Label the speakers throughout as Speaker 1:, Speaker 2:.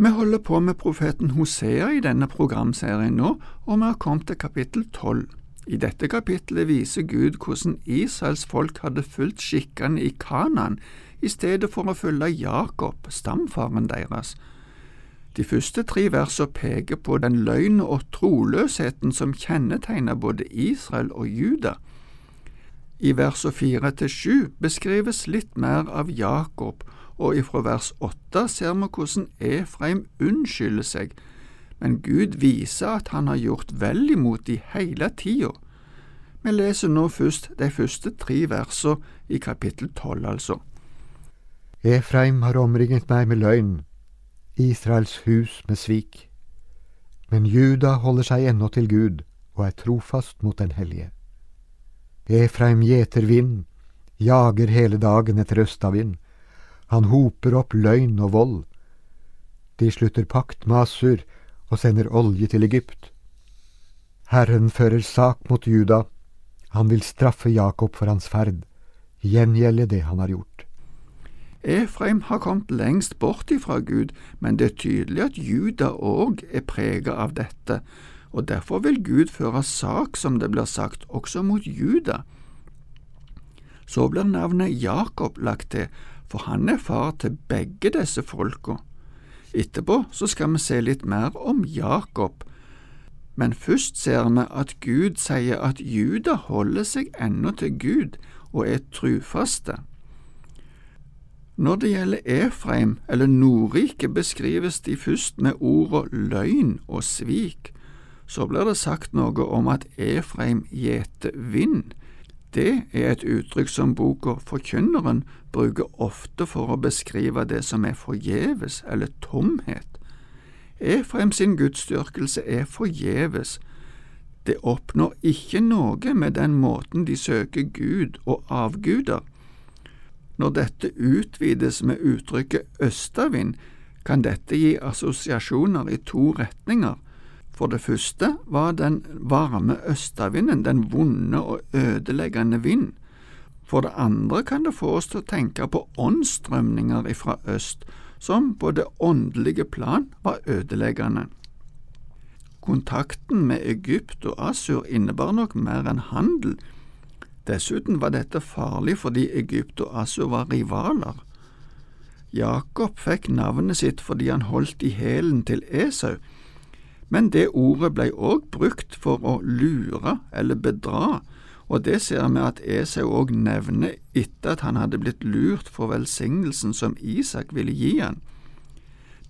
Speaker 1: Vi holder på med profeten Hosea i denne programserien nå, og vi har kommet til kapittel tolv. I dette kapittelet viser Gud hvordan Israels folk hadde fulgt skikkene i Kanan i stedet for å følge Jakob, stamfaren deres. De første tre versene peker på den løgn og troløsheten som kjennetegner både Israel og Juda. I versene fire til sju beskrives litt mer av Jakob og ifra vers åtte ser vi hvordan Efraim unnskylder seg, men Gud viser at han har gjort vel imot de hele tida. Vi leser nå først de første tre versene i kapittel tolv, altså.
Speaker 2: Efraim har omringet meg med løgn, Israels hus med svik. Men Juda holder seg ennå til Gud og er trofast mot den hellige. Efraim gjeter vind, jager hele dagen etter østavind. Han hoper opp løgn og vold. De slutter pakt med Assur og sender olje til Egypt. Herren fører sak mot Juda. Han vil straffe Jakob for hans ferd, gjengjelde det han har gjort.
Speaker 1: Efraim har kommet lengst bort ifra Gud, men det er tydelig at Juda òg er preget av dette, og derfor vil Gud føre sak, som det blir sagt, også mot Juda. Så blir navnet Jakob lagt til, for han er far til begge disse folka. Etterpå så skal vi se litt mer om Jakob, men først ser vi at Gud sier at Juda holder seg ennå til Gud og er trufaste. Når det gjelder Efraim eller Nordriket, beskrives de først med ordet løgn og svik. Så blir det sagt noe om at Efraim gjeter vind, det er et uttrykk som boka Forkynneren bruker ofte for å beskrive det som er forgjeves eller tomhet. Efraim sin gudsdyrkelse er forgjeves. Det oppnår ikke noe med den måten de søker Gud og avguder. Når dette utvides med uttrykket østavind, kan dette gi assosiasjoner i to retninger. For det første var den varme østavinden den vonde og ødeleggende vind. For det andre kan det få oss til å tenke på åndsstrømninger ifra øst, som på det åndelige plan var ødeleggende. Kontakten med Egypt og Assur innebar nok mer enn handel. Dessuten var dette farlig fordi Egypt og Assur var rivaler. Jakob fikk navnet sitt fordi han holdt i hælen til Esau, men det ordet ble òg brukt for å lure eller bedra, og det ser vi at Esau òg nevner etter at han hadde blitt lurt for velsignelsen som Isak ville gi han.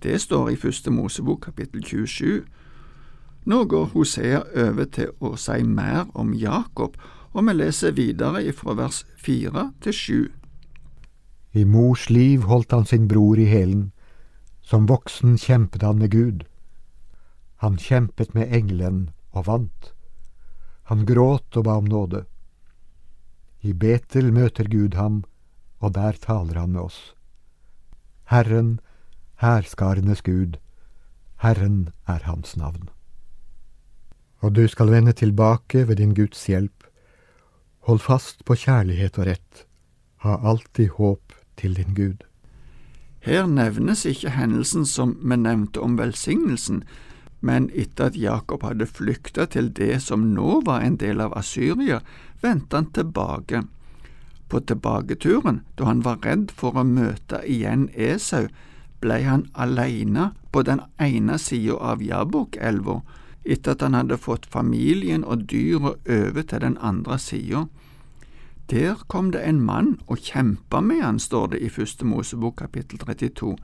Speaker 1: Det står i Første Mosebok kapittel 27. Nå går Hosea over til å si mer om Jakob, og vi leser videre fra vers fire til sju.
Speaker 2: I mors liv holdt han sin bror i hælen, som voksen kjempet han med Gud. Han kjempet med engelen og vant. Han gråt og ba om nåde. I Betel møter Gud ham, og der taler han med oss. Herren, hærskarenes Gud, Herren er hans navn. Og du skal vende tilbake ved din Guds hjelp. Hold fast på kjærlighet og rett. Ha alltid håp til din Gud.
Speaker 1: Her nevnes ikke hendelsen som vi nevnte om velsignelsen, men etter at Jakob hadde flykta til det som nå var en del av Asyria, vendte han tilbake. På tilbaketuren, da han var redd for å møte igjen Esau, ble han alene på den ene sida av Jabok-elva, etter at han hadde fått familien og dyra over til den andre sida. Der kom det en mann og kjempa med han, står det i Første Mosebok kapittel 32.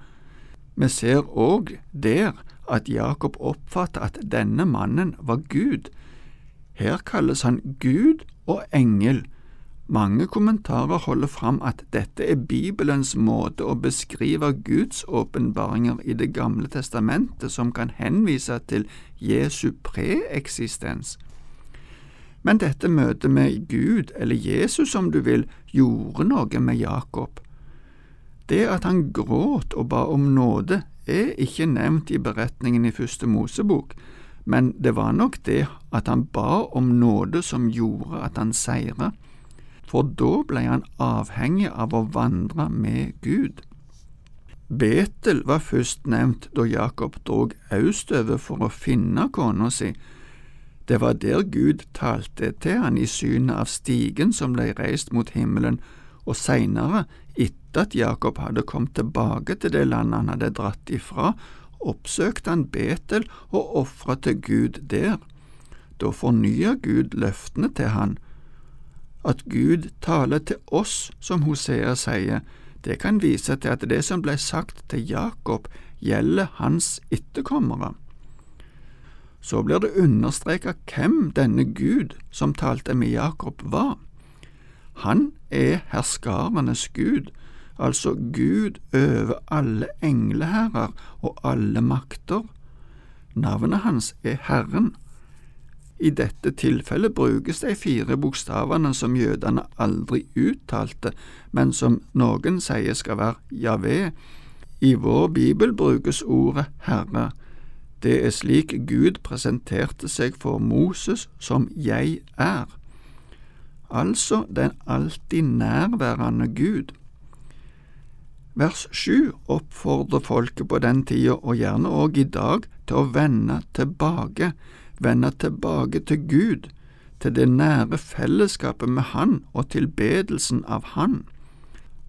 Speaker 1: Vi ser òg der at Jakob oppfatter at denne mannen var Gud. Her kalles han Gud og engel. Mange kommentarer holder fram at dette er Bibelens måte å beskrive Guds åpenbaringer i Det gamle testamentet som kan henvise til Jesu preeksistens. Men dette møtet med Gud, eller Jesus om du vil, gjorde noe med Jakob. Det at han gråt og ba om nåde, er ikke nevnt i beretningen i Første Mosebok, men det var nok det at han ba om nåde som gjorde at han seira, for da ble han avhengig av å vandre med Gud. Betel var først nevnt da Jakob drog østover for å finne kona si. Det var der Gud talte til han i synet av stigen som ble reist mot himmelen, og seinere, etter at Jakob hadde kommet tilbake til det landet han hadde dratt ifra, oppsøkte han Betel og ofra til Gud der. Da fornyer Gud løftene til han. At Gud taler til oss, som Hosea sier, det kan vise til at det som ble sagt til Jakob, gjelder hans etterkommere. Så blir det understreket hvem denne Gud som talte med Jakob, var. Han er herskarenes Gud, altså Gud over alle engleherrer og alle makter. Navnet hans er Herren. I dette tilfellet brukes de fire bokstavene som jødene aldri uttalte, men som noen sier skal være Javé. I vår bibel brukes ordet Herre. Det er slik Gud presenterte seg for Moses som Jeg er. Altså den alltid nærværende Gud. Vers sju oppfordrer folket på den tida, og gjerne òg i dag, til å vende tilbake, vende tilbake til Gud, til det nære fellesskapet med Han og tilbedelsen av Han.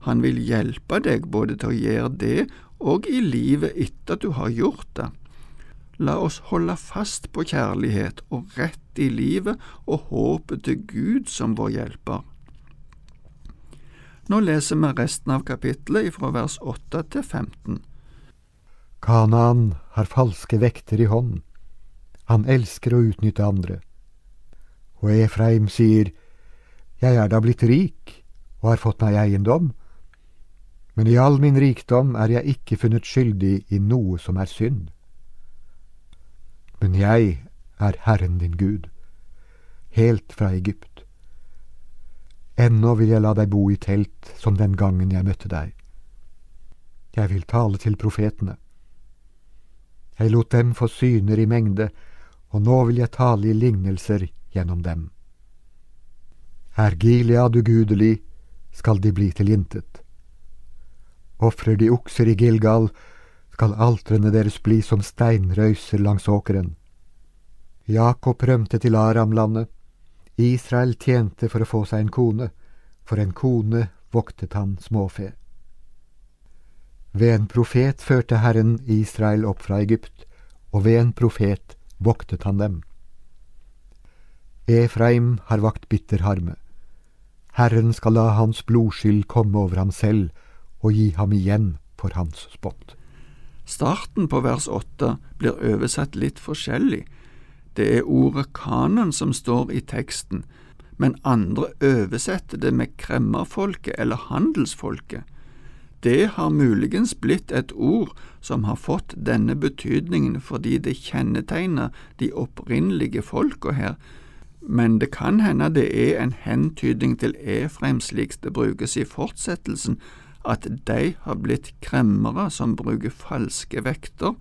Speaker 1: Han vil hjelpe deg både til å gjøre det og i livet etter at du har gjort det. La oss holde fast på kjærlighet og rett i livet og håpet til Gud som vår hjelper. Nå leser vi resten av kapittelet fra vers 8 til 15.
Speaker 2: Kanaan har falske vekter i hånd. Han elsker å utnytte andre. Og Efraim sier, Jeg er da blitt rik og har fått meg eiendom, men i all min rikdom er jeg ikke funnet skyldig i noe som er synd. Men jeg er Herren din Gud, helt fra Egypt. Ennå vil jeg la deg bo i telt som den gangen jeg møtte deg. Jeg vil tale til profetene. Jeg lot dem få syner i mengde, og nå vil jeg tale i lignelser gjennom dem. Er Gilead ugudelig, skal de bli til intet. Ofrer de okser i Gilgal, skal altrene deres bli som steinrøyser langs åkeren. Jakob rømte til Aramlandet, Israel tjente for å få seg en kone, for en kone voktet han småfe. Ved en profet førte Herren Israel opp fra Egypt, og ved en profet voktet han dem. Efraim har vakt bitter harme. Herren skal la hans blodskyld komme over ham selv og gi ham igjen for hans spott.
Speaker 1: Starten på vers åtte blir oversatt litt forskjellig, det er ordet kanon som står i teksten, men andre oversetter det med kremmerfolket eller handelsfolket. Det har muligens blitt et ord som har fått denne betydningen fordi det kjennetegner de opprinnelige folka her, men det kan hende det er en hentydning til Efraim slik det brukes i fortsettelsen, at de har blitt kremmere som bruker falske vekter,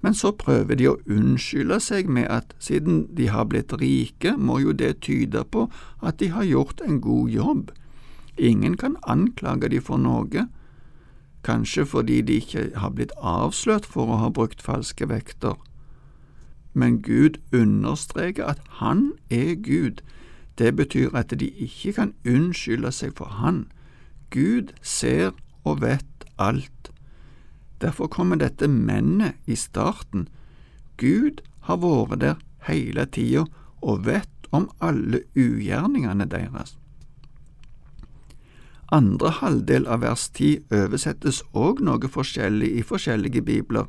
Speaker 1: men så prøver de å unnskylde seg med at siden de har blitt rike, må jo det tyde på at de har gjort en god jobb. Ingen kan anklage de for noe, kanskje fordi de ikke har blitt avslørt for å ha brukt falske vekter. Men Gud understreker at Han er Gud. Det betyr at de ikke kan unnskylde seg for Han. Gud ser og vet alt. Derfor kommer dette mennet i starten. Gud har vært der hele tida og vet om alle ugjerningene deres. Andre halvdel av vers 10 oversettes òg noe forskjellig i forskjellige bibler.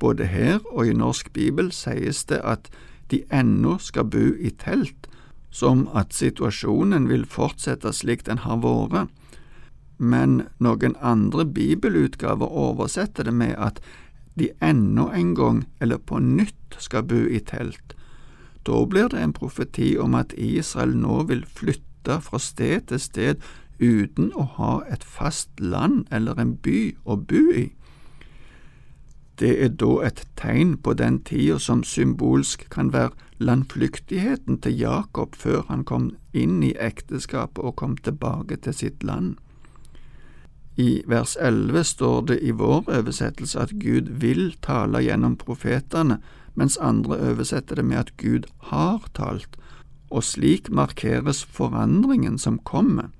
Speaker 1: Både her og i norsk bibel sies det at de ennå skal bo i telt, som at situasjonen vil fortsette slik den har vært men noen andre bibelutgaver oversetter det med at de ennå en gang, eller på nytt, skal bo i telt. Da blir det en profeti om at Israel nå vil flytte fra sted til sted uten å ha et fast land eller en by å bo i. Det er da et tegn på den tida som symbolsk kan være landflyktigheten til Jakob før han kom inn i ekteskapet og kom tilbake til sitt land. I vers 11 står det i vår oversettelse at Gud vil tale gjennom profetene, mens andre oversetter det med at Gud har talt, og slik markeres forandringen som kommer.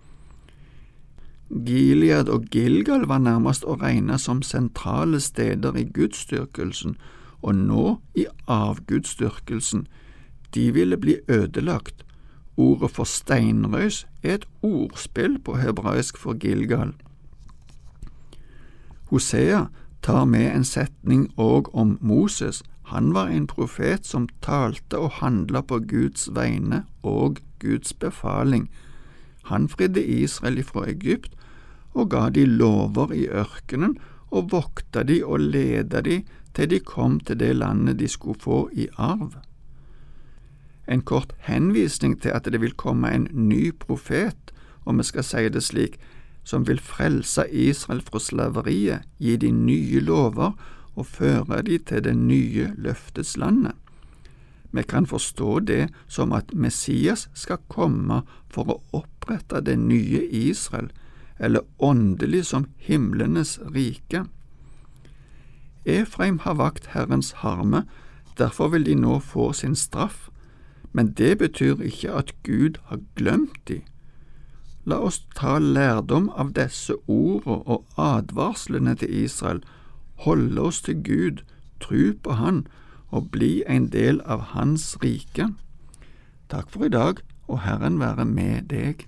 Speaker 1: Gilead og Gilgal var nærmest å regne som sentrale steder i gudsdyrkelsen, og nå i avgudsdyrkelsen. De ville bli ødelagt. Ordet for steinrøys er et ordspill på hebraisk for Gilgal. Hosea tar med en setning òg om Moses. Han var en profet som talte og handla på Guds vegne og Guds befaling. Han fridde Israel ifra Egypt og ga de lover i ørkenen og vokta de og leda de til de kom til det landet de skulle få i arv. En kort henvisning til at det vil komme en ny profet, om vi skal si det slik, som vil frelse Israel fra slaveriet, gi de nye lover og føre de til det nye løftets landet. Vi kan forstå det som at Messias skal komme for å opprette det nye Israel, eller åndelig som himlenes rike. Efraim har vakt Herrens harme, derfor vil de nå få sin straff, men det betyr ikke at Gud har glemt de. La oss ta lærdom av disse ordene og advarslene til Israel, holde oss til Gud, tru på Han og bli en del av Hans rike. Takk for i dag, og Herren være med deg.